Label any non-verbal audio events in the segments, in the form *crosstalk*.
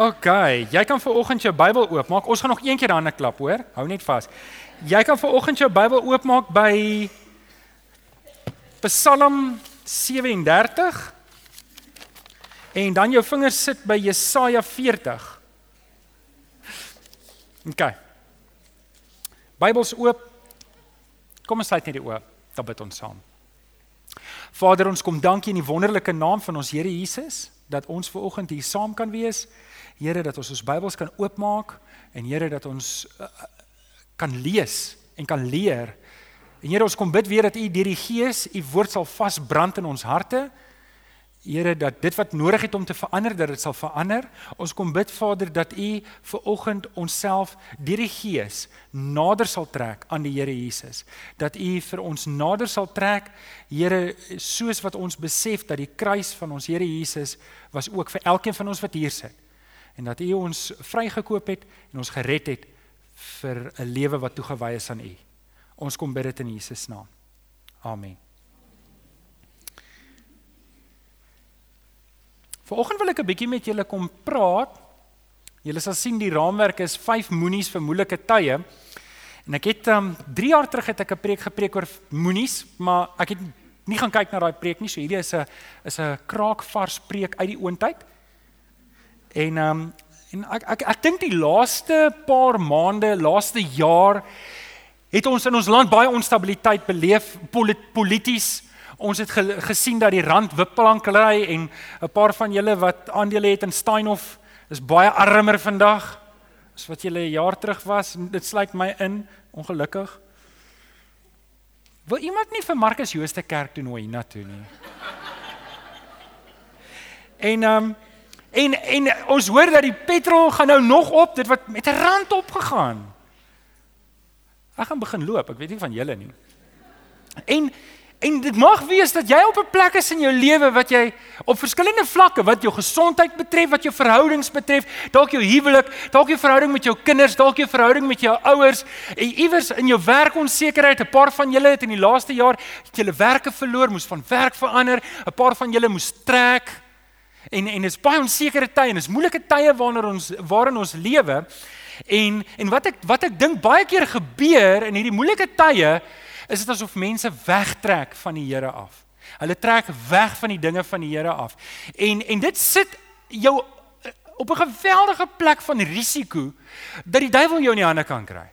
OK, jy kan vir oggend jou Bybel oopmaak. Ons gaan nog een keer hande klap, hoor. Hou net vas. Jy kan vir oggend jou Bybel oopmaak by Psalm 37 en dan jou vingers sit by Jesaja 40. OK. Bybels oop. Kom ons sluit net die oë. Dan bid ons saam. Vader, ons kom dankie in die wonderlike naam van ons Here Jesus dat ons ver oggend hier saam kan wees. Here dat ons ons Bybels kan oopmaak en Here dat ons uh, kan lees en kan leer. En Here ons kom bid weer dat U deur die Gees U woord sal vasbrand in ons harte. Here dat dit wat nodig het om te verander dat dit sal verander. Ons kom bid Vader dat U ver oggend onsself deur die Gees nader sal trek aan die Here Jesus. Dat U vir ons nader sal trek, Here, soos wat ons besef dat die kruis van ons Here Jesus was ook vir elkeen van ons wat hier sit. En dat U ons vrygekoop het en ons gered het vir 'n lewe wat toegewy is aan U. Ons kom bid dit in Jesus naam. Amen. Vanoggend wil ek 'n bietjie met julle kom praat. Julle sal sien die raamwerk is 5 moenies vir moeilike tye. En ek het um 3 jaar terug het ek 'n preek gepreek oor moenies, maar ek het nie gaan kyk na daai preek nie. So hierdie is 'n is 'n kraakvars preek uit die oondtyd. En um en ek ek ek dink die laaste paar maande, laaste jaar het ons in ons land baie onstabiliteit beleef polities Ons het ge gesien dat die rand wippelankry en 'n paar van julle wat aandele het in Steinhoff is baie armer vandag as wat julle 'n jaar terug was. Dit sluit my in, ongelukkig. Wil iemand nie vir Markus Jooste kerk toe nooi hiernatoe nie? En ehm um, en en ons hoor dat die petrol gaan nou nog op, dit wat met 'n rand opgegaan. Ek gaan begin loop, ek weet nie van julle nie. En En dit mag wees dat jy op 'n plek is in jou lewe wat jy op verskillende vlakke wat jou gesondheid betref, wat jou verhoudings betref, dalk jou huwelik, dalk jou verhouding met jou kinders, dalk jou verhouding met jou ouers, iewers in jou werk onsekerheid. 'n Paar van julle het in die laaste jaar het julle werke verloor, moes van werk verander, 'n paar van julle moes trek. En en dit is baie onsekerte tye en dit is moeilike tye waarin ons waarin ons lewe. En en wat ek wat ek dink baie keer gebeur in hierdie moeilike tye is dit asof mense wegtrek van die Here af. Hulle trek weg van die dinge van die Here af. En en dit sit jou eh, op 'n geweldige plek van risiko dat die duiwel jou in die hande kan kry.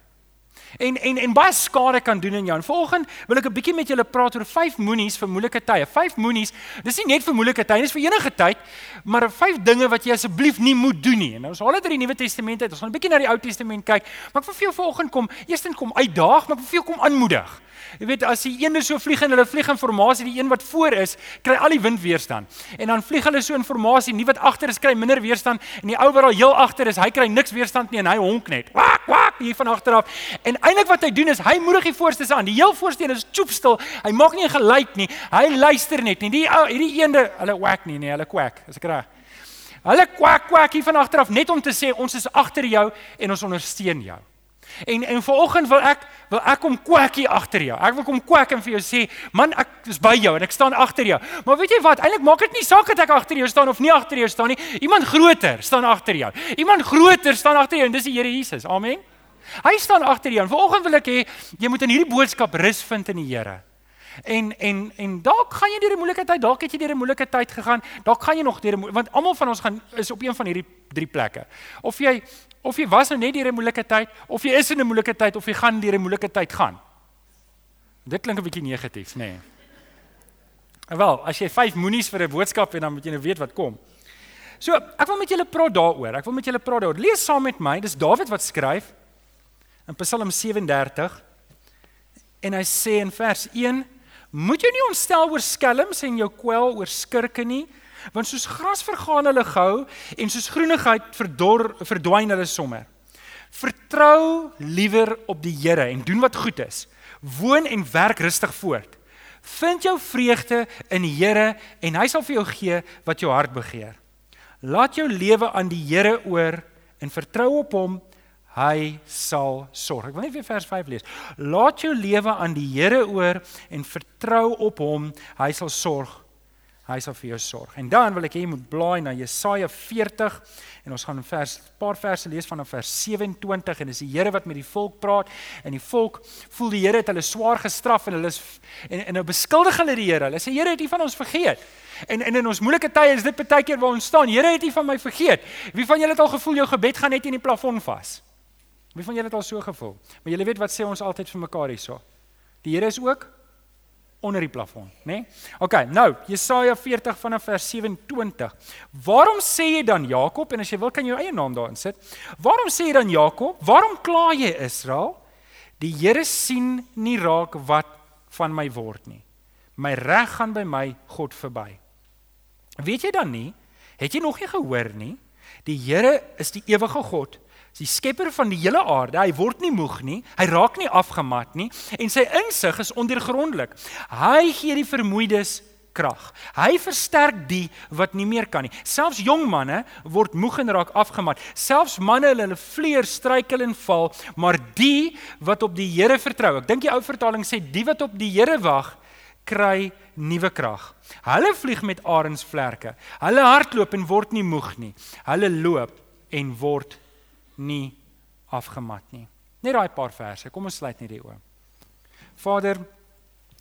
En en en baie skade kan doen in jou. En volgende wil ek 'n bietjie met julle praat oor vyf moenies vir moeilike tye. Vyf moenies. Dis nie net vir moeilike tye, dis vir enige tyd, maar vyf dinge wat jy asseblief nie moet doen nie. Nou ons haal dit uit die Nuwe Testament uit. Ons gaan 'n bietjie na die Ou Testament kyk. Maar ek wil vir jou volgende kom, eerstens kom uitdaag, maar ek wil vir jou kom aanmoedig. Jy weet as die een so vlieg en hulle vlieg in formasie, die een wat voor is, kry al die wind weerstand. En dan vlieg hulle so in formasie, nie wat agter is kry minder weerstand en die ou wat al heel agter is, hy kry niks weerstand nie en hy honk net. Kwak kwak hier van agter af. En eintlik wat hy doen is hy moedig die voorste aan. Die heel voorste een is choop stil. Hy maak nie 'n geluid nie. Hy luister net nie. Die hierdie eende, hulle wak nie nie, hulle kwak. As ek reg. Hulle kwak kwak hier van agter af net om te sê ons is agter jou en ons ondersteun jou. En en vanoggend wil ek wil ek kom kwakkie agter jou. Ek wil kom kwak en vir jou sê, man, ek is by jou en ek staan agter jou. Maar weet jy wat? Eintlik maak dit nie saak dat ek agter jou staan of nie agter jou staan nie. Iemand groter staan agter jou. Iemand groter staan agter jou en dis die Here Jesus. Amen. Hy staan agter jou. En vanoggend wil ek hê jy moet in hierdie boodskap rus vind in die Here. En en en dalk gaan jy deur 'n moeilike tyd, dalk het jy deur 'n moeilike tyd gegaan, dalk gaan jy nog deur 'n want almal van ons gaan is op een van hierdie drie plekke. Of jy of jy was nou net deur 'n moeilike tyd of jy is in 'n moeilike tyd of jy gaan deur 'n moeilike tyd gaan. Dit klink 'n bietjie negatief, nê? Nee. Wel, as jy 5 moenies vir 'n boodskap en dan moet jy nou weet wat kom. So, ek wil met julle praat daaroor. Ek wil met julle praat daaroor. Lees saam met my. Dis Dawid wat skryf in Psalm 37. En hy sê in vers 1: Moet jy nie ontstel oor skelms en jou kwel oor skurke nie, want soos gras vergaan hulle gou en soos groenigheid verdor verdwyn hulle sommer. Vertrou liewer op die Here en doen wat goed is. Woon en werk rustig voort. Vind jou vreugde in die Here en hy sal vir jou gee wat jou hart begeer. Laat jou lewe aan die Here oor en vertrou op hom. Hy sal sorg. Ek wil net weer vers 5 lees. Laat jou lewe aan die Here oor en vertrou op hom. Hy sal sorg Hy sal vir jou sorg. En dan wil ek hê jy moet blaai na Jesaja 40 en ons gaan 'n vers paar verse lees vanaf vers 27 en dis die Here wat met die volk praat en die volk voel die Here het hulle swaar gestraf en hulle is en en nou beskuldig hulle die Here. Hulle sê Here het U van ons vergeet. En en in ons moeilike tye is dit baie keer waar ons staan. Here het U van my vergeet. Wie van julle het al gevoel jou gebed gaan net in die plafon vas? Wie van julle het al so gevoel? Maar julle weet wat sê ons altyd vir mekaar hierso. Die Here is ook onder die plafon, né? Nee? OK, nou Jesaja 40 vanaf vers 27. Waarom sê jy dan Jakob en as jy wil kan jy jou eie naam daarin sit. Waarom sê jy dan Jakob? Waarom kla jy Israel? Die Here sien nie raak wat van my word nie. My reg gaan by my God verby. Weet jy dan nie? Het jy nog nie gehoor nie? Die Here is die ewige God die skepper van die hele aarde. Hy word nie moeg nie. Hy raak nie afgemat nie en sy insig is ondeurgrondelik. Hy gee die vermoeides krag. Hy versterk die wat nie meer kan nie. Selfs jong manne word moeg en raak afgemat. Selfs manne hulle hulle vleer struikel en val, maar die wat op die Here vertrou. Ek dink die ou vertaling sê die wat op die Here wag, kry nuwe krag. Hulle vlieg met arensvlerke. Hulle hardloop en word nie moeg nie. Hulle loop en word nie afgemat nie. Net daai paar verse. Kom ons sluit net die oë. Vader,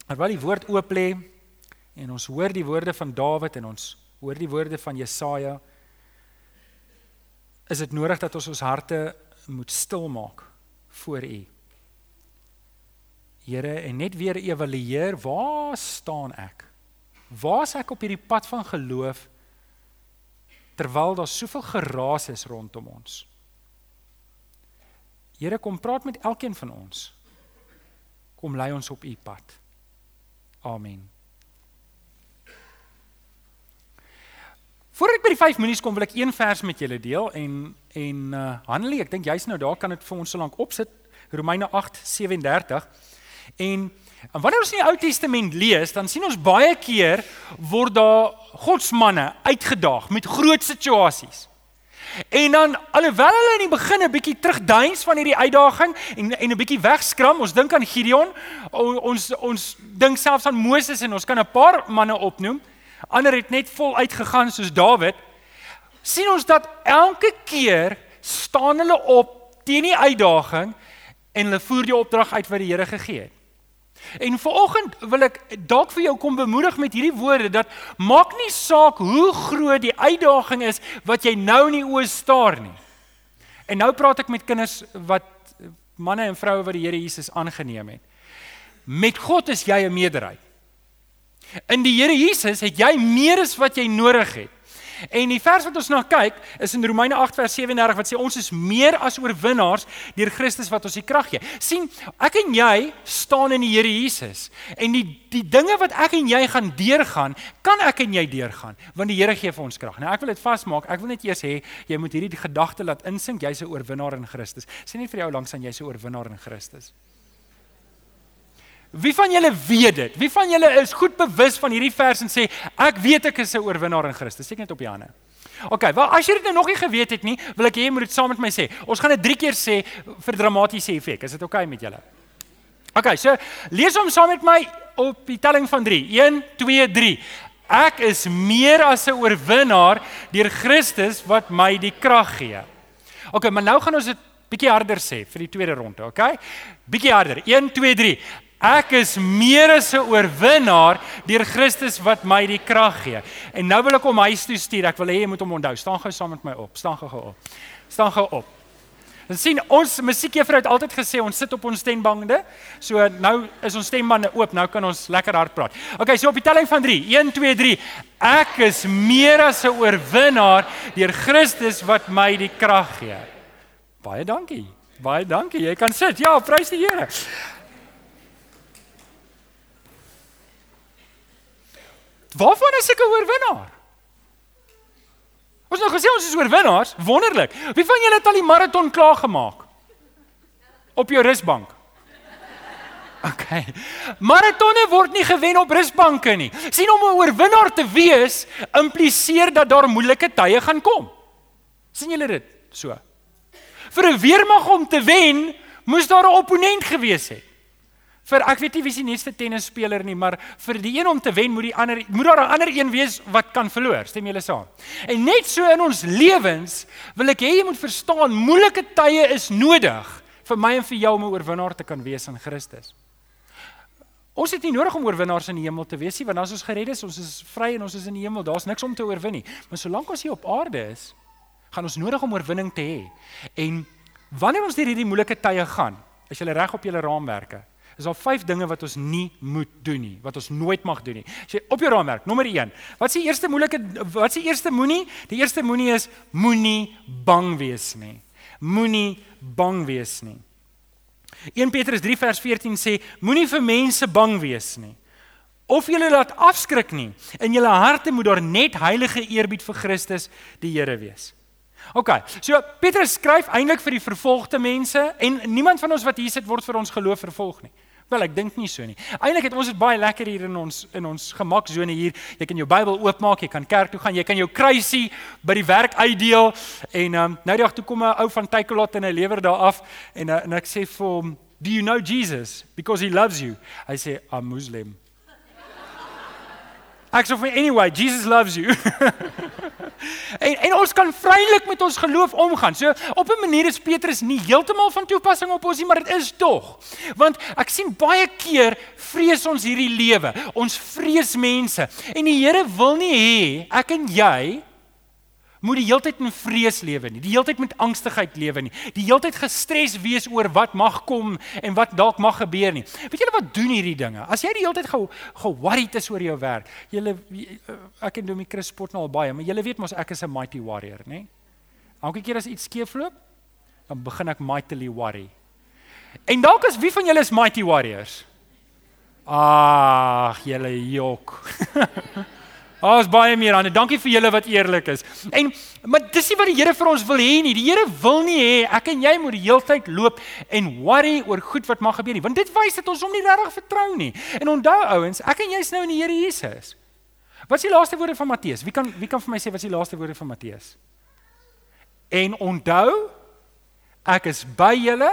terwyl die woord oop lê en ons hoor die woorde van Dawid en ons hoor die woorde van Jesaja, is dit nodig dat ons ons harte moet stil maak voor U. Here, en net weer evalueer, waar staan ek? Waar is ek op hierdie pad van geloof terwyl daar soveel geraas is rondom ons? Here kom praat met elkeen van ons. Kom lei ons op u pad. Amen. Voordat ek by die 5 minute kom, wil ek een vers met julle deel en en uh Hanlie, ek dink jy's nou daar kan dit vir ons so lank opsit. Romeine 8:37. En en wanneer ons in die Ou Testament lees, dan sien ons baie keer word daar godsmanne uitgedaag met groot situasies. En dan alhoewel hulle in die begin 'n bietjie terugduins van hierdie uitdaging en en 'n bietjie wegskram, ons dink aan Gideon, ons ons dink selfs aan Moses en ons kan 'n paar manne opnoem. Ander het net vol uitgegaan soos Dawid. sien ons dat elke keer staan hulle op teen die uitdaging en hulle voer die opdrag uit wat die Here gegee het. En vanoggend wil ek dalk vir jou kom bemoedig met hierdie woorde dat maak nie saak hoe groot die uitdaging is wat jy nou in die oë staar nie. En nou praat ek met kinders wat manne en vroue wat die Here Jesus aangeneem het. Met God is jy 'n meerderheid. In die Here Jesus het jy meer as wat jy nodig het. En die vers wat ons na kyk is in Romeine 8 vers 37 wat sê ons is meer as oorwinnaars deur Christus wat ons die krag gee. sien, ek en jy staan in die Here Jesus en die die dinge wat ek en jy gaan deurgaan, kan ek en jy deurgaan want die Here gee vir ons krag. Nou ek wil dit vasmaak. Ek wil net eers hê jy moet hierdie gedagte laat insink, jy's 'n oorwinnaar in Christus. Sê net vir jou langs aan jy's 'n oorwinnaar in Christus. Wie van julle weet dit? Wie van julle is goed bewus van hierdie vers en sê ek weet ek is 'n oorwinnaar in Christus? Steek net op die hande. OK, wel as jy dit nou nog nie geweet het nie, wil ek hê jy moet dit saam met my sê. Ons gaan dit 3 keer sê vir dramatiese effek. Is dit OK met julle? OK, so lees hom saam met my op die telling van 3. 1 2 3. Ek is meer as 'n oorwinnaar deur Christus wat my die krag gee. OK, maar nou gaan ons dit bietjie harder sê vir die tweede ronde, OK? Bietjie harder. 1 2 3. Ek is meer as 'n oorwinnaar deur Christus wat my die krag gee. En nou wil ek hom huis toe stuur. Ek wil hê jy moet hom onthou. Staan gou saam met my op. Staan gou op. Staan gou op. Ons sien ons musiekjuffrou het altyd gesê ons sit op ons stembande. So nou is ons stembande oop. Nou kan ons lekker hard praat. Okay, so op die telling van 3. 1 2 3. Ek is meer as 'n oorwinnaar deur Christus wat my die krag gee. Baie dankie. Baie dankie. Jy kan sit. Ja, prys die Here. Waarvan is ek 'n oorwinnaar? Ons nou gesê ons is oorwinnaars, wonderlik. Wie van julle het al die maraton klaar gemaak? Op jou rusbank. OK. Maratonne word nie gewen op rusbanke nie. sien om 'n oorwinnaar te wees impliseer dat daar moeilike tye gaan kom. sien julle dit? So. Vir 'n weermag om te wen, moes daar 'n opponent gewees het. Vir ek weet nie wie is die nuutste tennisspeler nie, maar vir die een om te wen moet die ander moet daar 'n ander een wees wat kan verloor. Stem julle saam? En net so in ons lewens wil ek hê jy moet verstaan, moeilike tye is nodig vir my en vir jou om 'n oorwinnaar te kan wees in Christus. Ons het nie nodig om oorwinnaars in die hemel te wees nie, want as ons gered is, ons is vry en ons is in die hemel. Daar's niks om te oorwin nie. Maar solank ons hier op aarde is, gaan ons nodig om oorwinning te hê. En wanneer ons deur hierdie moeilike tye gaan, as jy reg op julle raamwerke, is daar vyf dinge wat ons nie moet doen nie, wat ons nooit mag doen nie. As jy op jou raamwerk, nommer 1. Wat is die eerste moeilike wat is die eerste moenie? Die eerste moenie is moenie bang wees nie. Moenie bang wees nie. 1 Petrus 3 vers 14 sê moenie vir mense bang wees nie. Of julle laat afskrik nie. In julle harte moet daar net heilige eerbied vir Christus die Here wees. OK. So Petrus skryf eintlik vir die vervolgde mense en niemand van ons wat hier sit word vir ons geloof vervolg nie. Wel, ek dink nie so nie. Eintlik het ons dit baie lekker hier in ons in ons gemaksone hier. Jy kan jou Bybel oopmaak, jy kan kerk toe gaan, jy kan jou kruisie by die werk uitdeel en um, nou die dag toe kom 'n ou van Takealot en hy lewer daar af en uh, en ek sê vir hom, "Do you know Jesus because he loves you?" Hy sê, "I'm Muslim." Ek sê vir anyway, Jesus loves you. *laughs* en en ons kan vrylik met ons geloof omgaan. So op 'n manier is Petrus nie heeltemal van toepassing op ons nie, maar dit is tog. Want ek sien baie keer vrees ons hierdie lewe. Ons vrees mense en die Here wil nie hê ek en jy moet die heeltyd in vrees lewe nie, die heeltyd met angstigheid lewe nie, die heeltyd gestres wees oor wat mag kom en wat dalk mag gebeur nie. Weet julle wat doen hierdie dinge? As jy die heeltyd ge ge-worried is oor jou werk, julle ek en Domie Chris spot nou al baie, maar julle weet mos ek is 'n mighty warrior, nê? Elke keer as iets skeefloop, dan begin ek mightily worry. En dalk is wie van julle is mighty warriors? Ag, julle jok. *laughs* Daar's baie meer aan. Dankie vir julle wat eerlik is. En maar dis nie wat die Here vir ons wil hê nie. Die Here wil nie hê ek en jy moet die hele tyd loop en worry oor goed wat mag gebeur nie, want dit wys dat ons hom nie regtig vertrou nie. En onthou ouens, ek en jy's nou in die Here Jesus. Wat is die laaste woorde van Matteus? Wie kan wie kan vir my sê wat is die laaste woorde van Matteus? En onthou ek is by julle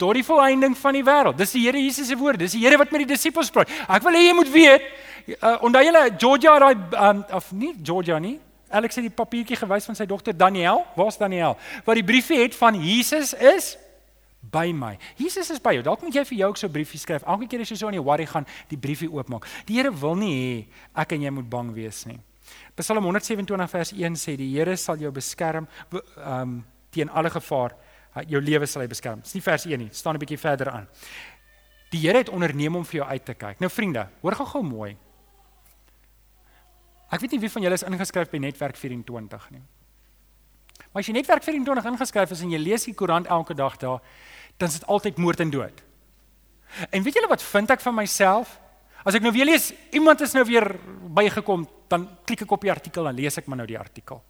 tot die volëinding van die wêreld. Dis die Here Jesus se woorde. Dis die Here wat met die disippels praat. Ek wil hê jy moet weet uh, onthou julle Georgia daai um, of nie Georgia nie. Alex het die papiertjie gewys van sy dogter Daniel. Waar's Daniel? Wat die briefie het van Jesus is by my. Jesus is by jou. Dalk moet jy vir jou ook so 'n briefie skryf. Elke keer as jy so aan die worry gaan, die briefie oopmaak. Die Here wil nie hê ek en jy moet bang wees nie. Psalm 127 vers 1 sê die Here sal jou beskerm um teen alle gevaar. Jou lewe sal hy beskerm. Dis nie vers 1 nie. staan 'n bietjie verder aan. Die Here het onderneem om vir jou uit te kyk. Nou vriende, hoor gou-gou mooi. Ek weet nie wie van julle is ingeskryf by Netwerk 24 nie. Maar as jy Netwerk 24 ingeskryf is en jy lees die koerant elke dag daar, dan is dit altyd moord en dood. En weet julle wat vind ek van myself? As ek nou weer lees, iemand is nou weer bygekom, dan klik ek op die artikel en lees ek maar nou die artikel.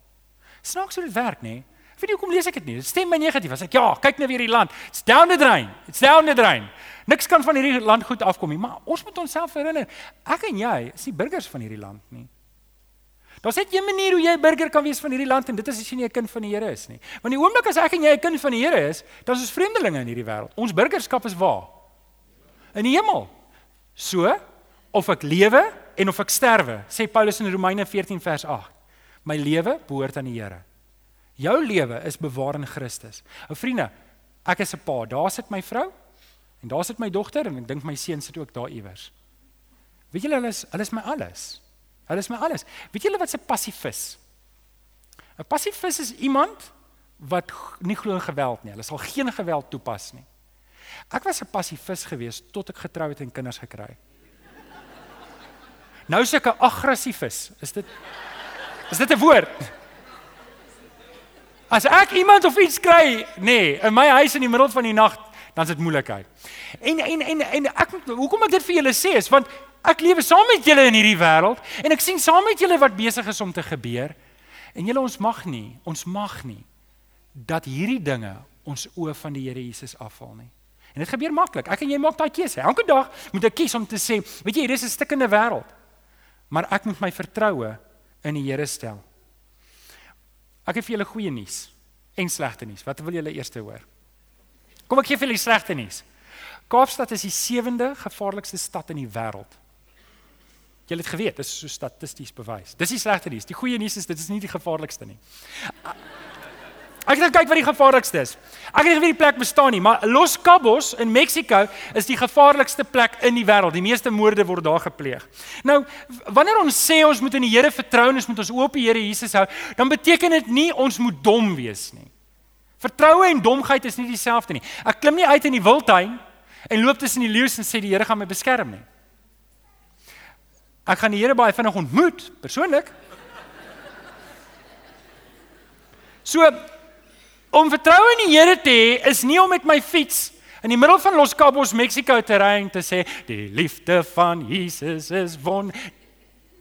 Snaaks hoe dit werk, nê? Weet jy hoekom lees ek dit nie? Dit stem my negatief. As ek ja, kyk nou weer die land. It's down the drain. It's down the drain. Niks kan van hierdie land goed afkom nie, maar ons moet onsself herinner, ek en jy is nie burgers van hierdie land nie. Daar's net een manier hoe jy 'n burger kan wees van hierdie land en dit is as jy nie 'n kind van die Here is nie. Want die oomblik as ek en jy 'n kind van die Here is, dan is ons vreemdelinge in hierdie wêreld. Ons burgerskap is waar? In die hemel. So, of ek lewe en of ek sterwe, sê Paulus in Romeine 14 vers 8. My lewe behoort aan die Here. Jou lewe is bewaar in Christus. Ou vriende, ek is 'n pa. Daar sit my vrou en daar sit my dogter en ek dink my seun sit ook daar iewers. Weet julle hulle is hulle is my alles. Hulle is my alles. Weet julle wat 'n passifis? 'n Passifis is iemand wat nie glo in geweld nie. Hulle sal geen geweld toepas nie. Ek was 'n passifis gewees tot ek getrou het en kinders gekry het. Nou sê ek 'n aggressiefis. Is dit Is dit 'n woord? As ek iemand of iets kry, nê, nee, in my huis in die middel van die nag, dan is dit moeilikheid. En en en en ek hoekom ek dit vir julle sê is want Ek lewe saam met julle in hierdie wêreld en ek sien saam met julle wat besig is om te gebeur. En julle ons mag nie, ons mag nie dat hierdie dinge ons oë van die Here Jesus afval nie. En dit gebeur maklik. Ek en jy maak daai keuse. Elke dag moet ek kies om te sê, weet jy, hier is 'n stikkende wêreld. Maar ek moet my vertroue in die Here stel. Ek het vir julle goeie nuus en slegte nuus. Wat wil julle eers hoor? Kom ek gee vir julle slegte nuus. Kaapstad is die sewende gevaarlikste stad in die wêreld. Jy het geweet, dit is so statisties bewys. Dis die slegte nuus. Die goeie nuus is dit is nie die gevaarlikste nie. Ek gaan kyk wat die gevaarlikste is. Ek weet nie of die plek bestaan nie, maar Los Cabos in Mexiko is die gevaarlikste plek in die wêreld. Die meeste moorde word daar gepleeg. Nou, wanneer ons sê ons moet in die Here vertrou en ons moet ons oop op die Here Jesus hou, dan beteken dit nie ons moet dom wees nie. Vertroue en domheid is nie dieselfde nie. Ek klim nie uit in die wildtuin en loop tussen die leeu's en sê die Here gaan my beskerm nie. Ek gaan die Here baie vinnig ontmoet, persoonlik. So om vertroue in die Here te hê is nie om met my fiets in die middel van Los Cabos, Mexico te ry en te sê die liefde van Jesus is won.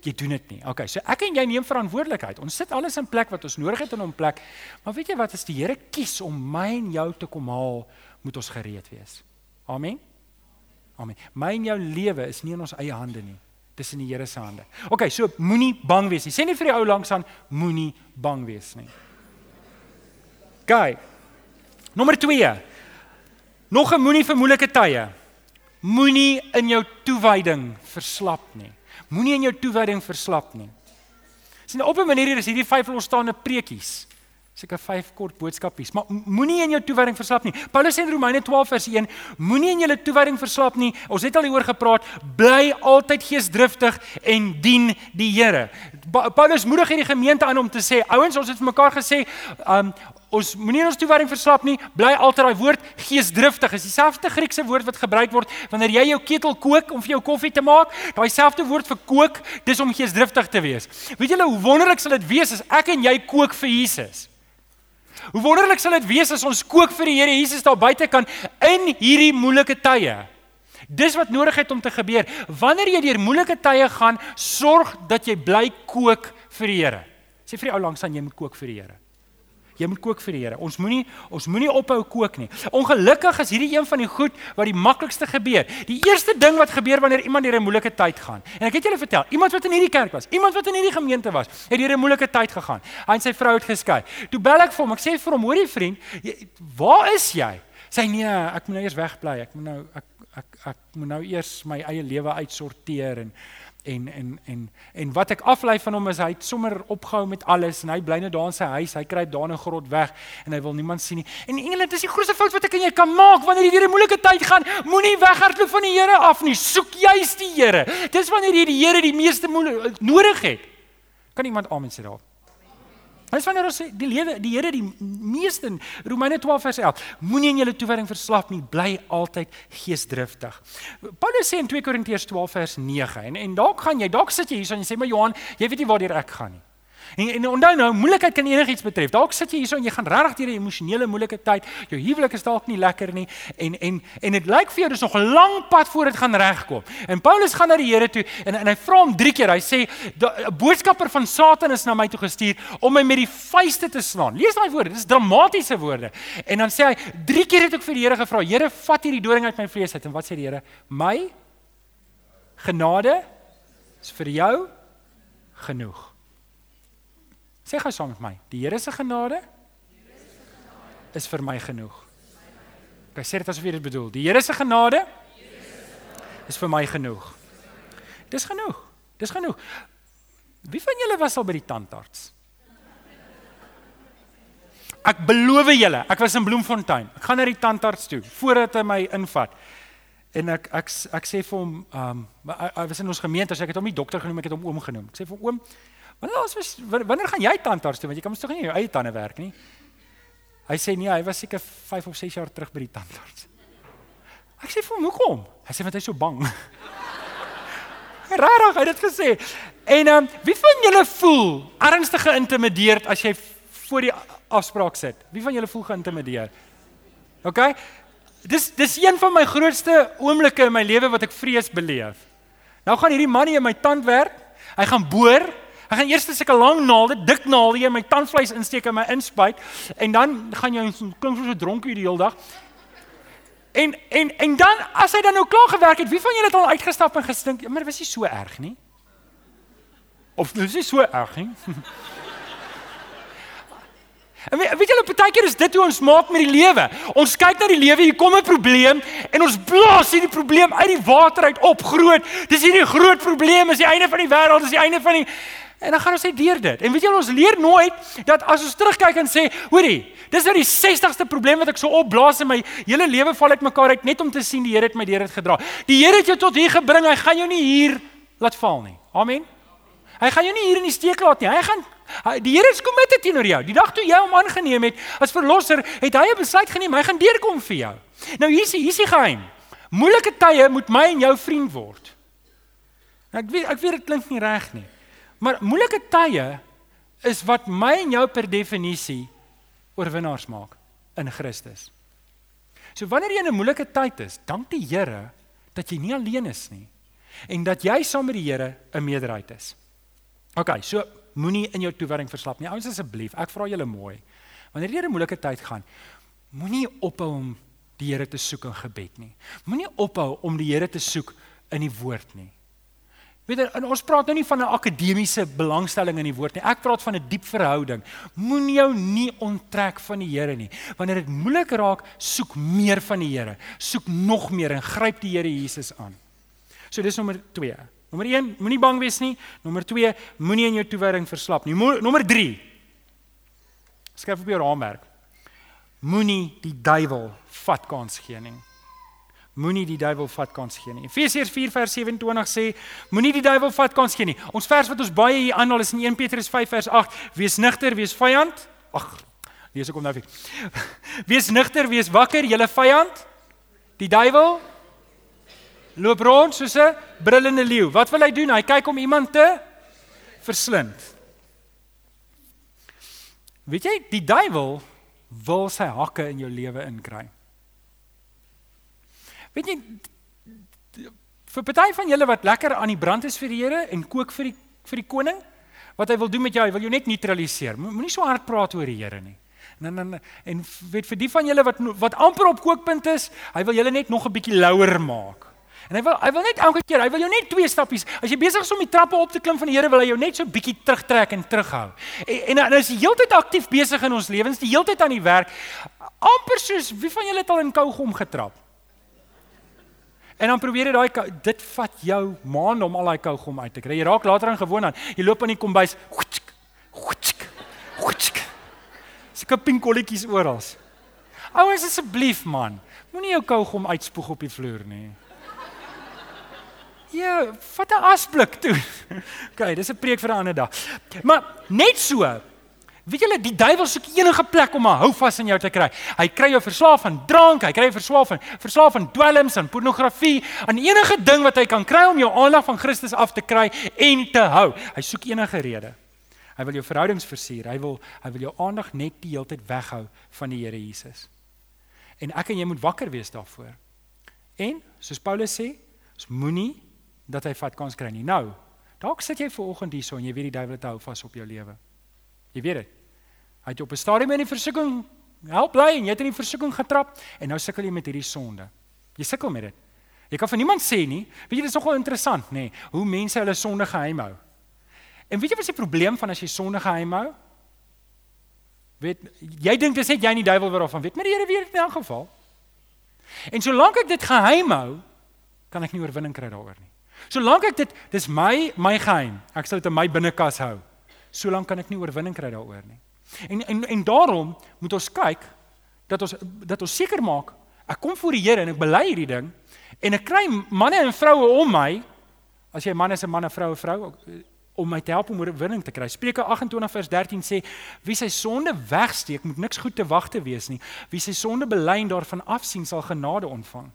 Jy doen dit nie. Okay, so ek en jy neem verantwoordelikheid. Ons sit alles in plek wat ons nodig het in 'n plek. Maar weet jy wat as die Here kies om my en jou te kom haal, moet ons gereed wees. Amen. Amen. My en jou lewe is nie in ons eie hande nie. Dis in die Here se hande. OK, so moenie bang wees nie. Sê nie vir die ou langs aan moenie bang wees nie. Gaan. Nommer 2. Nog 'n moenie vir moeilike tye. Moenie in jou toewyding verslap nie. Moenie in jou toewyding verslap nie. Sien op 'n manier is hierdie vyf losstaande preekies seker vyf kort boodskapies, maar moenie in jou toewyding verslap nie. Paulus sê in Romeine 12 vers 1, moenie in jou toewyding verslap nie. Ons het al hieroor gepraat, bly altyd geesdriftig en dien die Here. Paulus moedig hierdie gemeente aan om te sê, ouens, ons het vir mekaar gesê, um ons moenie ons toewyding verslap nie. Bly altyd daai woord geesdriftig. Is dieselfde Griekse woord wat gebruik word wanneer jy jou ketel kook om vir jou koffie te maak. Daai selfde woord vir kook, dis om geesdriftig te wees. Weet julle hoe wonderlik sal dit wees as ek en jy kook vir Jesus? Hoe wonderlik sal dit wees as ons kook vir die Here Jesus daar buite kan in hierdie moeilike tye. Dis wat nodig het om te gebeur. Wanneer jy deur moeilike tye gaan, sorg dat jy bly kook vir die Here. Sê vir die ou langs aan jy moet kook vir die Here. Jy moet kook vir die Here. Ons moenie ons moenie ophou kook nie. Ongelukkig is hierdie een van die goed wat die maklikste gebeur. Die eerste ding wat gebeur wanneer iemand deur 'n moeilike tyd gaan. En ek het julle vertel, iemand wat in hierdie kerk was, iemand wat in hierdie gemeente was, het deur 'n moeilike tyd gegaan. Hy en sy vrou het geskei. Toe bel ek vir hom. Ek sê vir hom, "Hoorie vriend, jy, waar is jy?" Sy nee, ek moet nou eers wegbly. Ek moet nou ek ek ek moet nou eers my eie lewe uitsorteer en en en en en wat ek aflei van hom is hy het sommer opgehou met alles en hy bly net daar in sy huis. Hy kry daar 'n grot weg en hy wil niemand sien nie. En engele dis die grootste fout wat ek en jy kan maak wanneer jy deur 'n moeilike tyd gaan. Moenie weghardloop van die Here af nie. Soek juis die Here. Dis wanneer jy die Here die meeste nodig het. Kan iemand amen sê daar Dis wanneer ons sê die lewe die Here die meeste in Romeine 12 vers 11 moenie in julle toewyding verslap nie bly altyd geesdriftig. Paulus sê in 2 Korintiërs 12 vers 9 en en dalk gaan jy dalk sit jy hier en jy sê maar Johan jy weet nie waar ek gaan nie. En, en onthou nou, moeilikheid kan enigiets betref. Dalk sit jy hierso en jy gaan regtig deur 'n emosionele moeilike tyd. Jou huwelik is dalk nie lekker nie en en en dit lyk vir jou dis nog 'n lang pad voor dit gaan regkom. En Paulus gaan na die Here toe en en hy vra hom 3 keer. Hy sê 'n boodskapper van Satan is na my toe gestuur om my met die vuiste te slaan. Lees daai woorde, dis dramatiese woorde. En dan sê hy 3 keer het ek vir die Here gevra, Here, vat hierdie doring uit my vlees uit. En wat sê die Here? My genade is vir jou genoeg. Sê gou saam met my. Die Here se genade is vir my genoeg. Ek sê dit asof jy dit bedoel. Die Here se genade is vir my genoeg. Dis genoeg. Dis genoeg. Wie van julle was al by die tandarts? Ek beloof julle, ek was in Bloemfontein. Ek gaan na die tandarts toe voordat hy my invat. En ek ek ek sê vir hom, ehm um, hy was in ons gemeente, so ek het hom nie dokter genoem, ek het hom oom genoem. Ek sê vir oom, Wanneer was wanneer gaan jy tandarts toe want jy kan mos tog nie jou eie tande werk nie. Hy sê nee, hy was seker 5 of 6 jaar terug by die tandarts. Ek sê vir hom, "Hoekom?" Hy sê want hy's so bang. *laughs* Rarig, hy het dit gesê. En ehm um, wie van julle voel ernstig geïntimideerd as jy voor die afspraak sit? Wie van julle voel geïntimideer? OK? Dis dis een van my grootste oomblikke in my lewe wat ek vrees beleef. Nou gaan hierdie man hier in my tand werk. Hy gaan boor Ek gaan eers 'n sulke lang naalde, dik naalde in my tandvleis insteek en my inspuit en dan gaan jy klink soos 'n dronkie die hele dag. En en en dan as hy dan nou klaar gewerk het, wie van julle het al uitgestap en gestink? Ja, maar dit was nie so erg nie. Of dit is nie so erg nie. *laughs* En weet, weet julle partykeer is dit hoe ons maak met die lewe. Ons kyk na die lewe, hier kom 'n probleem en ons blaas hierdie probleem uit die water uit op groot. Dis hierdie groot probleem, is die einde van die wêreld, is die einde van die En dan gaan ons net deur dit. En weet julle ons leer nooit dat as ons terugkyk en sê, hoorie, dis nou die 60ste probleem wat ek so opblaas in my hele lewe val uitmekaar uit net om te sien die Here het my deur dit gedra. Die Here het jou tot hier gebring, hy gaan jou nie hier laat val nie. Amen. Hy gaan jou nie hier in die steek laat nie. Hy gaan die Here is committed teenoor jou. Die dag toe jy hom aangeneem het as verlosser, het hy 'n besluit geneem. Hy gaan deurkom vir jou. Nou hier's hier's die geheim. Moeilike tye moet my en jou vriend word. Ek weet ek weet dit klink nie reg nie. Maar moeilike tye is wat my en jou per definisie oorwinnaars maak in Christus. So wanneer jy in 'n moeilike tyd is, dank die Here dat jy nie alleen is nie en dat jy saam met die Here 'n meerderheid is. OK, so moenie in jou toewyding verslap nie. Ouens asseblief, ek vra julle mooi. Wanneer jy 'n moeilike tyd gaan, moenie ophou om die Here te soek in gebed nie. Moenie ophou om die Here te soek in die woord nie. Weet jy, ons praat nou nie van 'n akademiese belangstelling in die woord nie. Ek praat van 'n diep verhouding. Moenie jou nie onttrek van die Here nie. Wanneer dit moeilik raak, soek meer van die Here. Soek nog meer en gryp die Here Jesus aan. So dis nommer 2. Nommer 1, moenie bang wees nie. Nommer 2, moenie in jou toewyding verslap nie. Mo nommer 3. Skryf op jou raamwerk. Moenie die duiwel vat kans gee nie. Moenie die duiwel vat kans gee nie. Efesiërs 4 vers 27 sê, moenie die duiwel vat kans gee nie. Ons vers wat ons baie hier aanhaal is in 1 Petrus 5 vers 8, wees nigter, wees vyand. Ag, lees ek hom nou weer. *laughs* Wees nigter, wees wakker, julle vyand, die duiwel loop rond soos 'n brullende leeu. Wat wil hy doen? Hy kyk om iemand te verslind. Weet jy, die duiwel wil sy hakke in jou lewe inkry. Weet jy vir party van julle wat lekker aan die brand is vir die Here en kook vir die vir die koning, wat hy wil doen met jou, hy wil jou net neutraliseer. Moenie so hard praat oor die Here nie. En en en weet vir die van julle wat wat amper op kookpunt is, hy wil julle net nog 'n bietjie louer maak. En hy wil hy wil net elke keer, hy wil jou net twee stappies. As jy besig is om die trappe op te klim van die Here, wil hy jou net so bietjie terugtrek en terughou. En en hy is heeltyd aktief besig in ons lewens, die heeltyd aan die werk. amper soos wie van julle het al in kougom getrap? En dan probeer jy daai dit vat jou maande om al daai kougom uit te kry. Jy raak later aan gewoon aan. Jy loop in die kombuis. Hoetsk, hoetsk, hoetsk. Sulke pinkolletjies oral. Ouers asseblief man, moenie jou kougom uitspoeg op die vloer nie. Ja, vat 'n asblik toe. *laughs* OK, dis 'n preek vir 'n ander dag. Maar net so. Weet julle, die duiwel soek enige plek om 'n houvas in jou te kry. Hy kry jou verslaaf aan drank, hy kry jou verslaaf aan verslaaf aan dwelms, aan pornografie, aan enige ding wat hy kan kry om jou aandag van Christus af te kry en te hou. Hy soek enige rede. Hy wil jou verhoudings versuur. Hy wil hy wil jou aandag net die hele tyd weghou van die Here Jesus. En ek en jy moet wakker wees daarvoor. En soos Paulus sê, ons moenie dat hy vat kans kry nie. Nou, dalk sit jy ver oggend hierso en jy weet die duiwel het hou vas op jou lewe. Jy weet dit. Hy het op 'n stadium in die versoeking help bly en jy het in die versoeking getrap en nou sukkel jy met hierdie sonde. Jy sukkel met dit. Jy kan van niemand sê nie. Weet jy dit is nogal interessant, nê, nee, hoe mense hulle sonde geheim hou. En weet jy wat is die probleem van as jy sonde geheim hou? Weet jy dink dis net jy en die duiwel wat daarvan weet, maar die Here weet dit in elk geval. En solank ek dit geheim hou, kan ek nie oorwinning kry daaroor nie. Solank ek dit dis my my geheim. Ek sal dit in my binnekas hou. Solank kan ek nie oorwinning kry daaroor nie. En en en daarom moet ons kyk dat ons dat ons seker maak ek kom voor die Here en ek bely hierdie ding en ek kry manne en vroue om my as jy man is 'n man en vroue vrou om my te help om oorwinning te kry. Spreuke 28 vers 13 sê wie sy sonde wegsteek moet niks goed te wagte wees nie. Wie sy sonde bely en daarvan afsien sal genade ontvang.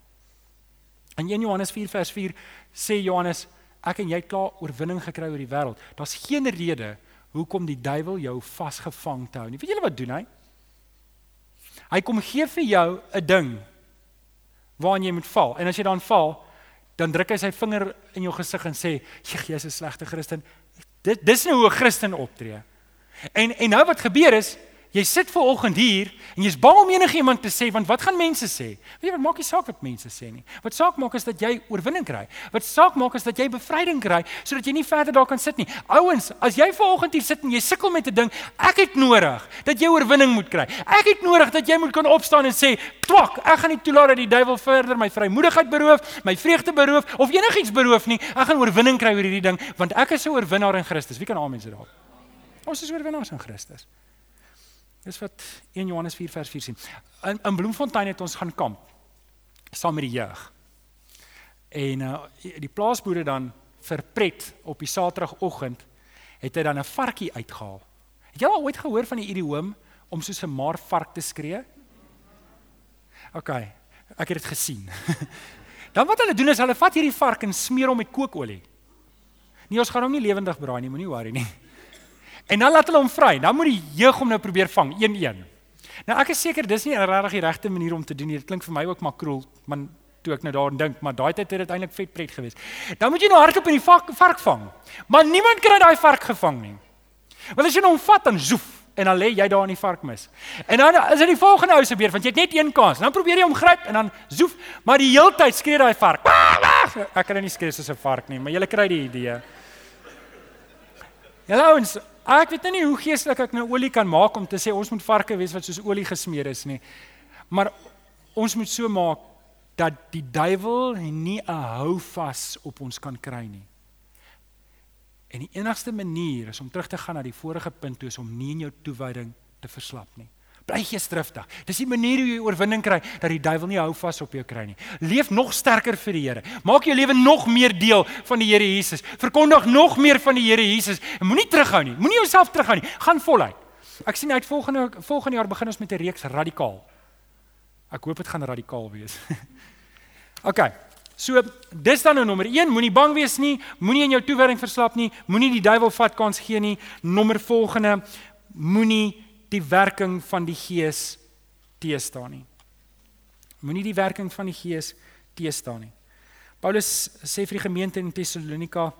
In 1 Johannes 4 vers 4 sê Johannes, ek en jy het klaar oorwinning gekry oor die wêreld. Daar's geen rede hoekom die duiwel jou vasgevang te hou nie. Weet julle wat doen hy? Hy kom gee vir jou 'n ding waaraan jy moet val. En as jy dan val, dan druk hy sy vinger in jou gesig en sê, "Jy's 'n slegte Christen." Dit dis nou hoe 'n Christen optree. En en nou wat gebeur is, Jy sit ver oggend hier en jy's bang om enigiemand te sê want wat gaan mense sê? Weet jy wat maak nie saak wat mense sê nie. Wat saak maak is dat jy oorwinning kry. Wat saak maak is dat jy bevryding kry sodat jy nie verder daar kan sit nie. Ouens, as jy ver oggend hier sit en jy sukkel met 'n ding, ek het nodig dat jy oorwinning moet kry. Ek het nodig dat jy moet kan opstaan en sê, "Twak, ek gaan nie toelaat dat die duiwel verder my vrymoedigheid beroof, my vreugde beroof of enigiets beroof nie. Ek gaan oorwinning kry oor hierdie ding want ek is 'n oorwinnaar in Christus." Wie kan amen sê daar? Ons is oorwinnaars in Christus. Dis wat 1 Johannes 4 vers 4 sien. In, in Bloemfontein het ons gaan kamp saam met die jeug. En uh, die plaasboere dan vir pret op die Saterdagoggend het hy dan 'n varkie uitgehaal. Het jy al ooit gehoor van die idioom om soos 'n maar vark te skree? OK, ek het dit gesien. *laughs* dan wat hulle doen is hulle vat hierdie vark en smeer hom met kookolie. Nee, ons gaan hom nie lewendig braai nie, moenie worry nie. En dan laat hulle hom vry. Dan moet die jeug hom nou probeer vang, een-een. Nou ek is seker dis nie regtig die regte manier om te doen nie. Dit klink vir my ook maar kroel, man toe ek nou daaraan dink, maar daai tyd het dit eintlik vet pret geweest. Dan moet jy nou hardop in die vark, vark vang. Maar niemand kry daai vark gevang nie. Want as jy nou hom vat dan zoef en dan lê jy daar in die vark mis. En dan is dit die volgende ou se beurt want jy het net een kans. Dan probeer jy hom gryp en dan zoef, maar die hele tyd skree daai vark. Ek kan nou nie skree soos 'n vark nie, maar jy kry die idee. Hallo ons Ek weet nou nie hoe geestelik ek nou olie kan maak om te sê ons moet varke wees wat soos olie gesmeer is nie. Maar ons moet so maak dat die duiwel nie 'n houvas op ons kan kry nie. En die enigste manier is om terug te gaan na die vorige punt toe is om nie in jou toewyding te verslap nie. Bly geesdriftig. Dis die manier hoe jy oorwinning kry dat die duiwel nie hou vas op jou kry nie. Leef nog sterker vir die Here. Maak jou lewe nog meer deel van die Here Jesus. Verkondig nog meer van die Here Jesus. En moenie terughou nie. Moenie jouself terughou nie. Gaan voluit. Ek sien uit volgende volgende jaar begin ons met 'n reeks radikaal. Ek hoop dit gaan radikaal wees. *laughs* OK. So, dis dan nou nommer 1, moenie bang wees nie, moenie in jou toewyding verslap nie, moenie die duiwel vat kans gee nie. Nommer volgende, moenie die werking van die Gees teestaan nie. Moenie die werking van die Gees teestaan nie. Paulus sê vir die gemeente in Tessalonika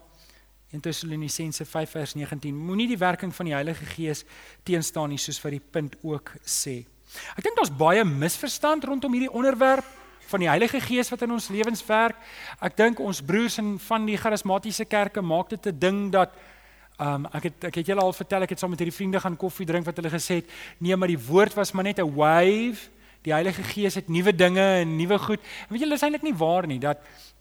in Tessalonisense 5 vers 19, moenie die werking van die Heilige Gees teenstaan nie soos wat die punt ook sê. Ek dink daar's baie misverstand rondom hierdie onderwerp van die Heilige Gees wat in ons lewens werk. Ek dink ons broers in van die charismatiese kerke maak dit 'n ding dat Um ek het ek het julle al vertel ek het saam met hierdie vriende gaan koffie drink wat hulle gesê het nee maar die woord was maar net 'n wave. Die Heilige Gees het nuwe dinge en nuwe goed. En weet julle is eintlik nie waar nie dat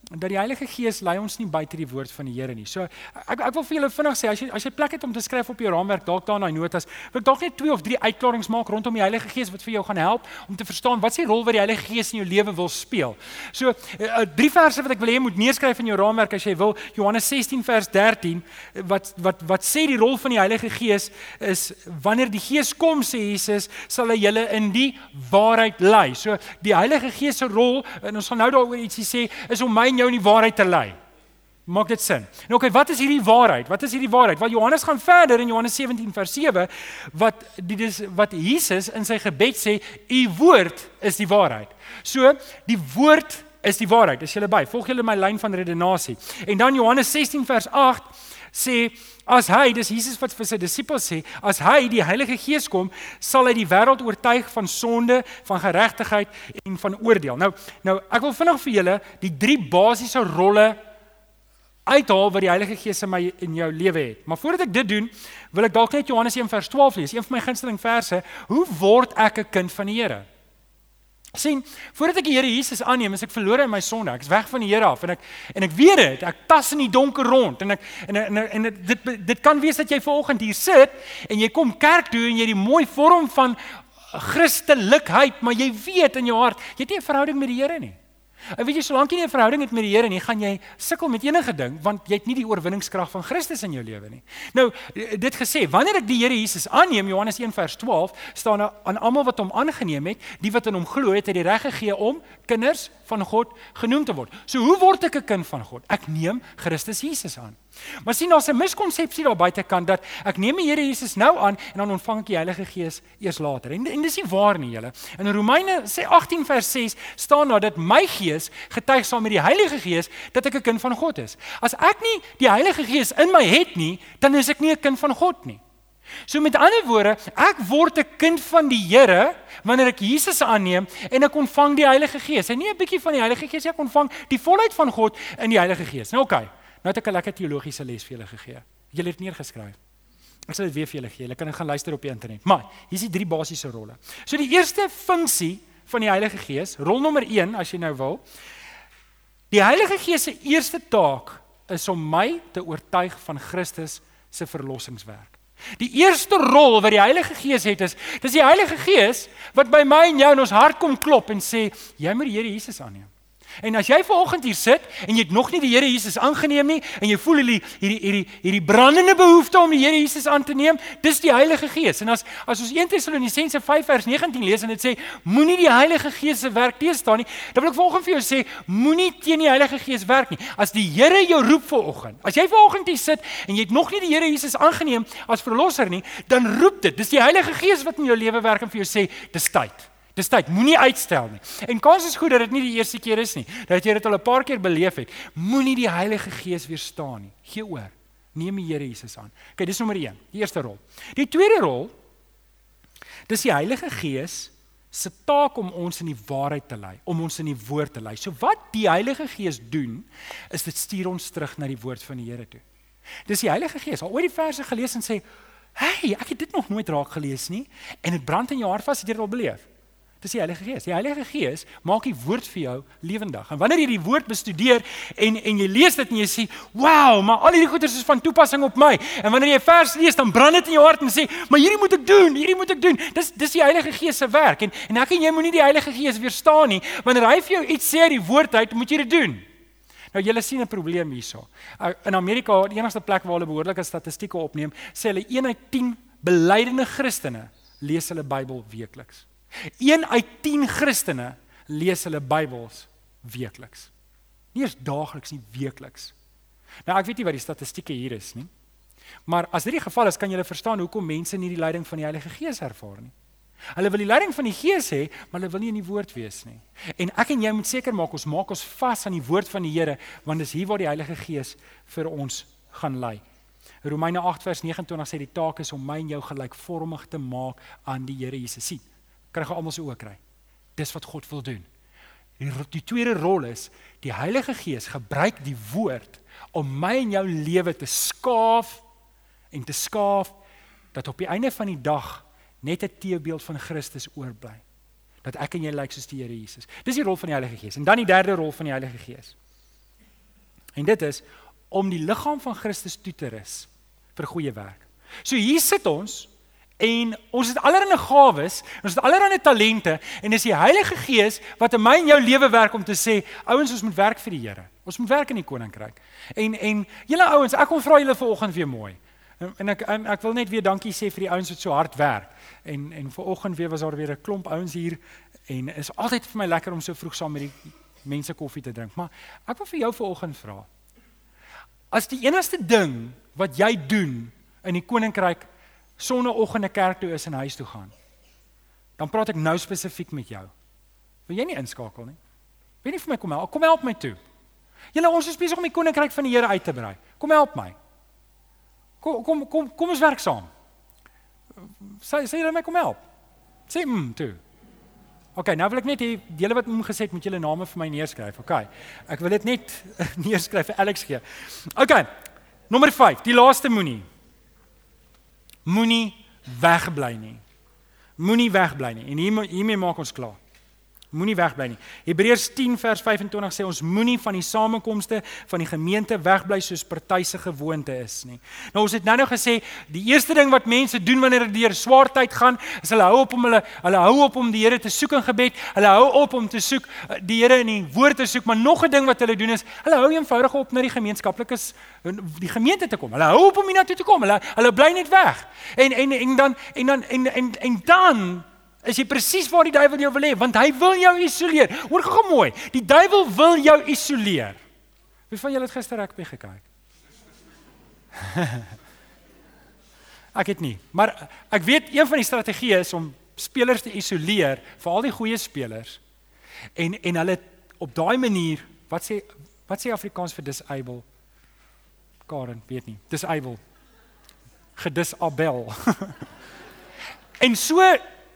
dat die Heilige Gees lei ons nie buite die woord van die Here nie. So ek ek wil vir julle vinnig sê as jy as jy plek het om te skryf op jou raamwerk dalk daar in daai notas, wil ek dalk net twee of drie uitklaringe maak rondom die Heilige Gees wat vir jou gaan help om te verstaan wat is die rol wat die Heilige Gees in jou lewe wil speel. So uh, drie verse wat ek wil hê jy moet neerskryf in jou raamwerk as jy wil. Johannes 16 vers 13 wat wat wat sê die rol van die Heilige Gees is wanneer die Gees kom sê Jesus sal hy julle in die waarheid lei. So die Heilige Gees se rol en ons gaan nou daaroor ietsie sê is om my en jou in die waarheid te lei. Maak dit sin? Nou okay, wat is hierdie waarheid? Wat is hierdie waarheid? Wel Johannes gaan verder in Johannes 17 vers 7 wat die dis wat Jesus in sy gebed sê, u woord is die waarheid. So, die woord is die waarheid. Is julle by? Volg julle my lyn van redenasie. En dan Johannes 16 vers 8 sê as hy, dis Jesus wat vir sy disippels sê, as hy die Heilige Gees kom, sal hy die wêreld oortuig van sonde, van geregtigheid en van oordeel. Nou, nou ek wil vinnig vir julle die drie basiese rolle uithaal wat die Heilige Gees in my en jou lewe het. Maar voordat ek dit doen, wil ek dalk net Johannes 1 vers 12 lees, een van my gunsteling verse. Hoe word ek 'n kind van die Here? Sien, voordat ek die Here Jesus aanneem, is ek verlore in my sonde. Ek is weg van die Here af en ek en ek weet dit. Ek tas in die donker rond en ek en en, en, en dit dit kan wees dat jy vanoggend hier sit en jy kom kerk toe en jy die mooi vorm van Christelikheid, maar jy weet in jou hart, jy het nie 'n verhouding met die Here nie. En weet jy, solank jy nie 'n verhouding het met die Here nie, gaan jy sukkel met enige ding want jy het nie die oorwinningskrag van Christus in jou lewe nie. Nou, dit gesê, wanneer ek die Here Jesus aanneem, Johannes 1 vers 12, staan daar aan almal wat hom aangeneem het, die wat in hom glo het, het die reg gegee om kinders van God genoem te word. So hoe word ek 'n kind van God? Ek neem Christus Jesus aan. Maar sien daar's 'n miskonsepsie daar buitekant dat ek neem die Here Jesus nou aan en dan ontvang ek die Heilige Gees eers later. En, en dis nie waar nie, julle. In Romeine sê 18 vers 6 staan daar dat my gees getuig saam met die Heilige Gees dat ek 'n kind van God is. As ek nie die Heilige Gees in my het nie, dan is ek nie 'n kind van God nie. So met ander woorde, ek word 'n kind van die Here wanneer ek Jesus aanneem en ek ontvang die Heilige Gees. En nie 'n bietjie van die Heilige Gees, ek ontvang die volheid van God in die Heilige Gees. Nou oké, okay, nou het ek 'n lekker teologiese les vir julle gegee. Julle het neergeskryf. Ek sal dit weer vir julle gee. Julle kan dit gaan luister op die internet. Maar hier's die drie basiese rolle. So die eerste funksie van die Heilige Gees, rol nommer 1 as jy nou wil. Die Heilige Gees se eerste taak is om my te oortuig van Christus se verlossingswerk. Die eerste rol wat die Heilige Gees het is, dis die Heilige Gees wat by my en jou in ons hart kom klop en sê, jy moet die Here Jesus aanneem. En as jy vanoggend hier sit en jy het nog nie die Here Jesus aangeneem nie en jy voel hierdie hierdie hierdie hierdie brandende behoefte om die Here Jesus aan te neem, dis die Heilige Gees. En as as ons 1 Tessalonisense 5 vers 19 lees en dit sê moenie die Heilige Gees se werk teëstaan nie, dan wil ek vanoggend vir jou sê moenie teen die Heilige Gees werk nie. As die Here jou roep vanoggend, as jy vanoggend hier sit en jy het nog nie die Here Jesus aangeneem as verlosser nie, dan roep dit. Dis die Heilige Gees wat in jou lewe werk en vir jou sê dis tyd. Dis tyd, moenie uitstel nie. En kans is goed dat dit nie die eerste keer is nie, dat jy dit al 'n paar keer beleef het. Moenie die Heilige Gees weerstaan nie. Gee oor. Neem die Here Jesus aan. OK, dis nommer 1, die eerste rol. Die tweede rol dis die Heilige Gees se taak om ons in die waarheid te lei, om ons in die woord te lei. So wat die Heilige Gees doen, is dit stuur ons terug na die woord van die Here toe. Dis die Heilige Gees. Al ooit die verse gelees en sê, "Hey, ek het dit nog nooit raak gelees nie." En dit brand in jou hart vas, het jy dit al beleef? Dis die Heilige Gees. Die Heilige Gees maak die woord vir jou lewendig. En wanneer jy die woord bestudeer en en jy lees dit en jy sê, "Wow, maar al hierdie goeders is van toepassing op my." En wanneer jy 'n vers lees, dan brand dit in jou hart en sê, "Maar hierdie moet ek doen, hierdie moet ek doen." Dis dis die Heilige Gees se werk. En en ek en jy moenie die Heilige Gees weerstaan nie. Wanneer hy vir jou iets sê uit die woord uit, moet jy dit doen. Nou julle sien 'n probleem hierso. Uh, in Amerika, die enigste plek waar hulle behoorlike statistieke opneem, sê hulle 1 uit 10 belydende Christene lees hulle Bybel weekliks. 1 uit 10 Christene lees hulle Bybels weekliks. Nie eens daagliks nie, weekliks. Nou ek weet nie wat die statistieke hier is nie. Maar as dit die geval is, kan jy verstaan hoekom mense nie die leiding van die Heilige Gees ervaar nie. Hulle wil die leiding van die Gees hê, maar hulle wil nie in die woord wees nie. En ek en jy moet seker maak ons maak ons vas aan die woord van die Here, want dis hier waar die Heilige Gees vir ons gaan lei. Romeine 8 vers 29 sê die taak is om my en jou gelykvormig te maak aan die Here Jesus. Sien, kry gou almal se oë kry. Dis wat God wil doen. Die, die tweede rol is die Heilige Gees gebruik die woord om my en jou lewe te skaaf en te skaaf dat op die einde van die dag net 'n teebeeld van Christus oorbly. Dat ek en jy lyk soos die Here Jesus. Dis die rol van die Heilige Gees. En dan die derde rol van die Heilige Gees. En dit is om die liggaam van Christus toe te rus vir goeie werk. So hier sit ons En ons het allerlei gawes, ons het allerlei talente en dis die Heilige Gees wat in my en jou lewe werk om te sê, ouens, ons moet werk vir die Here. Ons moet werk in die koninkryk. En en julle ouens, ek kom vra julle vanoggend weer mooi. En, en ek en ek wil net weer dankie sê vir die ouens wat so hard werk. En en vanoggend weer was daar weer 'n klomp ouens hier en is altyd vir my lekker om so vroeg saam met die mense koffie te drink. Maar ek wil vir jou vanoggend vra. As die enigste ding wat jy doen in die koninkryk sonneoggende kerk toe is en huis toe gaan. Dan praat ek nou spesifiek met jou. Wil jy nie inskakel nie? Wie nie vir my kom help? Kom help my toe. Julle ons is besig om die koninkryk van die Here uit te brei. Kom help my. Kom kom kom kom ons werk saam. Sê sê jy my kom help. Sê mm toe. OK, nou wil ek net die julle wat omgeset met julle name vir my neerskryf. OK. Ek wil dit net *laughs* neerskryf vir Alex gee. OK. Nommer 5, die laaste moenie moenie wegbly nie. Moenie wegbly nie. En hier hiermee maak ons klaar. Moenie wegbly nie. Hebreërs 10 vers 25 sê ons moenie van die samekomste van die gemeente wegbly soos partyse gewoonte is nie. Nou ons het nou nou gesê die eerste ding wat mense doen wanneer hulle deur swaar tyd gaan, is hulle hou op om hulle hulle hou op om die Here te soek in gebed. Hulle hou op om te soek eh, die Here in die woord te soek, maar nog 'n ding wat hulle doen is hulle hou eenvoudig op na die gemeenskaplikes die gemeente te kom. Hulle hou op om hiernatoe te kom. Hulle hulle bly net weg. En en en dan en dan en en, en dan is jy presies waar die duiwel jou wil hê, want hy wil jou isoleer. Hoor gou mooi, die duiwel wil jou isoleer. Wie van julle het gister rugby gekyk? *laughs* ek het nie, maar ek weet een van die strategieë is om spelers te isoleer, veral die goeie spelers. En en hulle op daai manier, wat sê wat sê Afrikaans vir disable? Karen, weet nie. Disable. gedisabel. *laughs* en so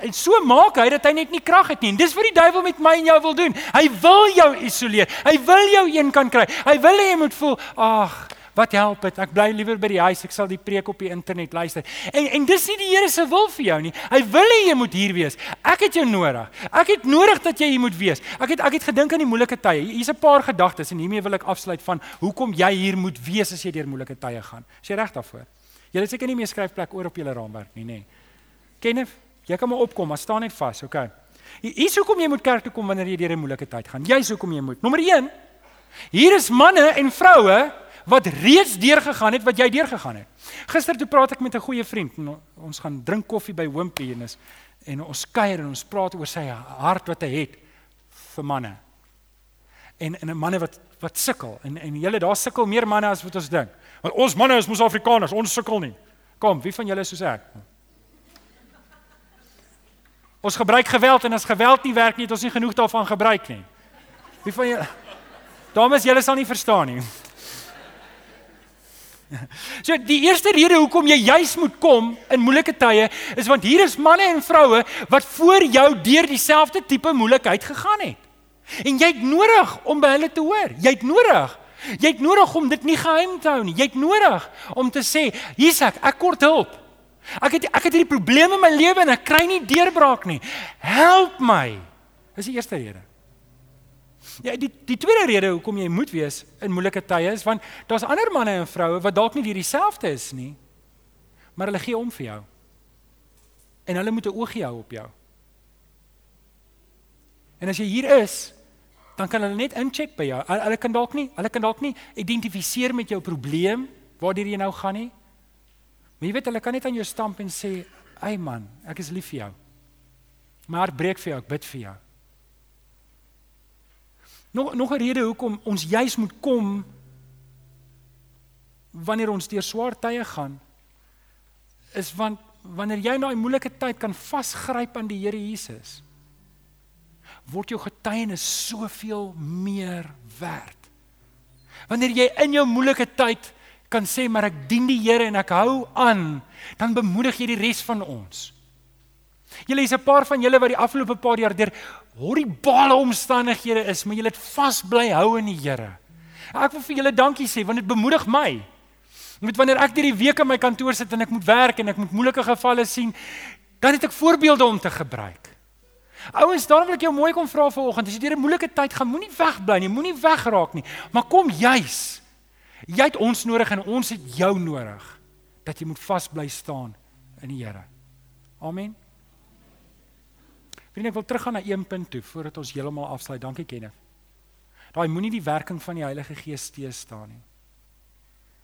en so maak hy dat hy net nie krag het nie. Dis wat die duiwel met my en jou wil doen. Hy wil jou isoleer. Hy wil jou een kan kry. Hy wil hê jy moet voel, ag, wat help dit? Ek bly liewer by die huis. Ek sal die preek op die internet luister. En en dis nie die Here se wil vir jou nie. Hy wil hê jy moet hier wees. Ek het jou nodig. Ek het nodig dat jy hier moet wees. Ek het ek het gedink aan die moeilike tye. Hier's 'n paar gedagtes en hiermee wil ek afsluit van hoekom jy hier moet wees as jy deur moeilike tye gaan. Is jy reg daarvoor? Jy het seker nie meer skryfplek oor op jou raamwerk nie, nê? Nee. Kenneth, jy kan maar opkom, maar staan net vas, okay. Hier is hoekom jy moet kerk toe kom wanneer jy deur 'n moeilike tyd gaan. Jy's hoekom jy moet. Nommer 1. Hier is manne en vroue wat reeds deurgegaan het wat jy deurgegaan het. Gister toe praat ek met 'n goeie vriend. Ons gaan drink koffie by Wimpy en is en ons kuier en ons praat oor sy hart wat hy het vir manne. En en 'n manne wat wat sukkel en en julle daar sukkel meer manne as wat ons dink. Want ons manne is mos Afrikaners, ons sukkel nie. Kom, wie van julle soos ek? Ons gebruik geweld en as geweld nie werk nie, het ons nie genoeg daarvan gebruik nie. Wie van julle Dames, julle sal nie verstaan nie. So die eerste rede hoekom jy juis moet kom in moeilike tye is want hier is manne en vroue wat voor jou deur dieselfde tipe moeilikheid gegaan het. En jy het nodig om by hulle te hoor. Jy het nodig. Jy het nodig om dit nie geheim te hou nie. Jy het nodig om te sê, hier's ek, ek kort hulp. Ek het ek het hierdie probleme in my lewe en ek kry nie deurbraak nie. Help my. Dis die eerste rede. Ja, die die tweede rede hoekom jy moet wees in moeilike tye is want daar's ander manne en vroue wat dalk nie die dieselfde is nie. Maar hulle gee om vir jou. En hulle moet 'n oogie hou op jou. En as jy hier is, dan kan hulle net incheck by jou. Hulle kan dalk nie, hulle kan dalk nie identifiseer met jou probleem waartoe jy nou gaan nie. Maar jy weet hulle kan net aan jou stamp en sê, "Ey man, ek is lief vir jou." My hart breek vir jou, ek bid vir jou. Nog nog 'n rede hoekom ons juis moet kom wanneer ons deur swaar tye gaan is want wanneer jy in daai moeilike tyd kan vasgryp aan die Here Jesus word jou getuienis soveel meer werd. Wanneer jy in jou moeilike tyd kan sê maar ek dien die Here en ek hou aan, dan bemoedig jy die res van ons. Julle is 'n paar van julle wat die afgelope paar jaar deur horribale omstandighede is, maar julle het vasbly hou in die Here. Ek wil vir julle dankie sê want dit bemoedig my. Met wanneer ek deur die week in my kantoor sit en ek moet werk en ek moet moeilike gevalle sien, dan het ek voorbeelde om te gebruik. Ouens, daarom wil ek jou mooi kom vra vanoggend, as jy deur 'n moeilike tyd gaan, moenie wegbly nie, moenie wegraak nie, maar kom juis Jy het ons nodig en ons het jou nodig dat jy moet vasbly staan in die Here. Amen. Vriende, ek wil teruggaan na een punt toe voordat ons heeltemal afsluit. Dankie Kenneth. Daai moenie die werking van die Heilige Gees steë staan nie.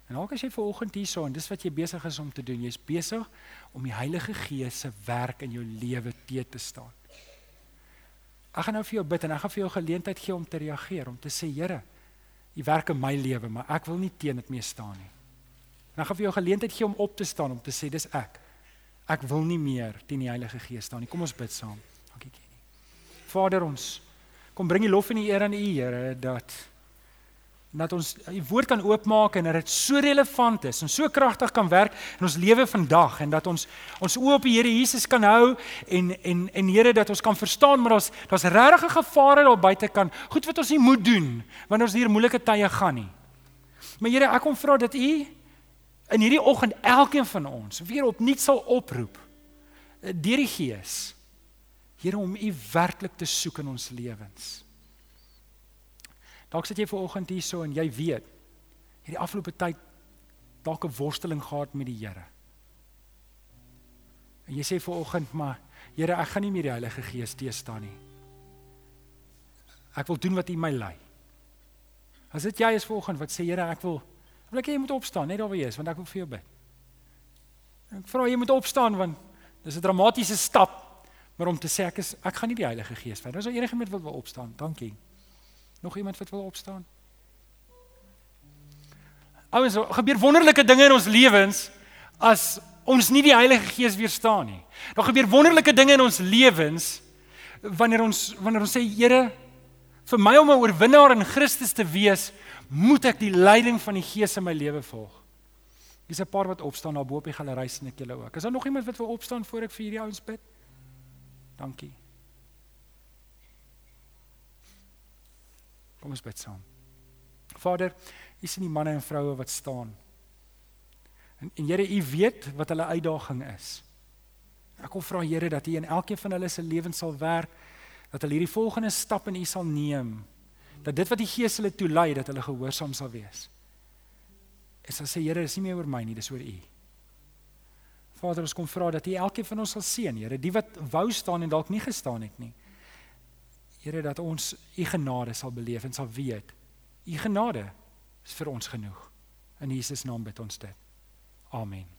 En ook as jy vanoggend hierso en dis wat jy besig is om te doen, jy's besig om die Heilige Gees se werk in jou lewe te te staan. Ek gaan nou vir jou bid en ek gaan vir jou geleentheid gee om te reageer, om te sê Here, U werk in my lewe, maar ek wil nie teen dit mee staan nie. En dan gaan vir jou geleentheid gee om op te staan om te sê dis ek. Ek wil nie meer teen die Heilige Gees staan nie. Kom ons bid saam. Dankie Kenny. Vader ons, kom bring die lof en die eer aan U Here dat dat ons die woord kan oopmaak en dat dit so relevant is en so kragtig kan werk in ons lewe vandag en dat ons ons oë op die Here Jesus kan hou en en en Here dat ons kan verstaan maar daar's daar's regtig 'n gevaar daar buite kan goed wat ons nie moet doen wanneer ons hier moeilike tye gaan nie. Maar Here, ek kom vra dat U in hierdie oggend elkeen van ons weer opnuut sal oproep eh, deur die Gees. Here om U werklik te soek in ons lewens. Dalk sit jy ver oggend hierso en jy weet hierdie afgelope tyd dalk 'n worsteling gehad met die Here. En jy sê ver oggend maar Here, ek gaan nie meer die Heilige Gees teëstaan nie. Ek wil doen wat U my lei. As dit jy is ver oggend wat sê Here, ek wil wil ek jy moet opstaan net daar waar jy is want ek wil vir jou bid. Ek vra jy moet opstaan want dis 'n dramatiese stap maar om te sê ek is ek gaan nie die Heilige Gees vat. Dis al enige iemand wat wil opstaan. Dankie. Nog iemand wat wil opstaan? Ouens, gebeur wonderlike dinge in ons lewens as ons nie die Heilige Gees weerstaan nie. Daar gebeur wonderlike dinge in ons lewens wanneer ons wanneer ons sê Here, vir my om 'n oorwinnaar in Christus te wees, moet ek die leiding van die Gees in my lewe volg. Dis 'n paar wat opstaan daar bo op die galery sien ek julle ook. Is daar nog iemand wat wil opstaan voor ek vir hierdie ouens bid? Dankie. Kom ons bid saam. Vader, U sien die manne en vroue wat staan. En en Here, U weet wat hulle uitdaging is. Ek kom vra Here dat U in elkeen van hulle se lewens sal werk, dat hulle hierdie volgende stap in U sal neem. Dat dit wat die Gees hulle toelei, dat hulle gehoorsaam sal wees. Is as sê Here, dis nie meer oor my nie, dis oor U. Vader, ons kom vra dat U elkeen van ons sal seën, Here, die wat wou staan en dalk nie gestaan het nie. Here, dat ons U genade sal beleef en sal weet U genade is vir ons genoeg. In Jesus naam bid ons dit. Amen.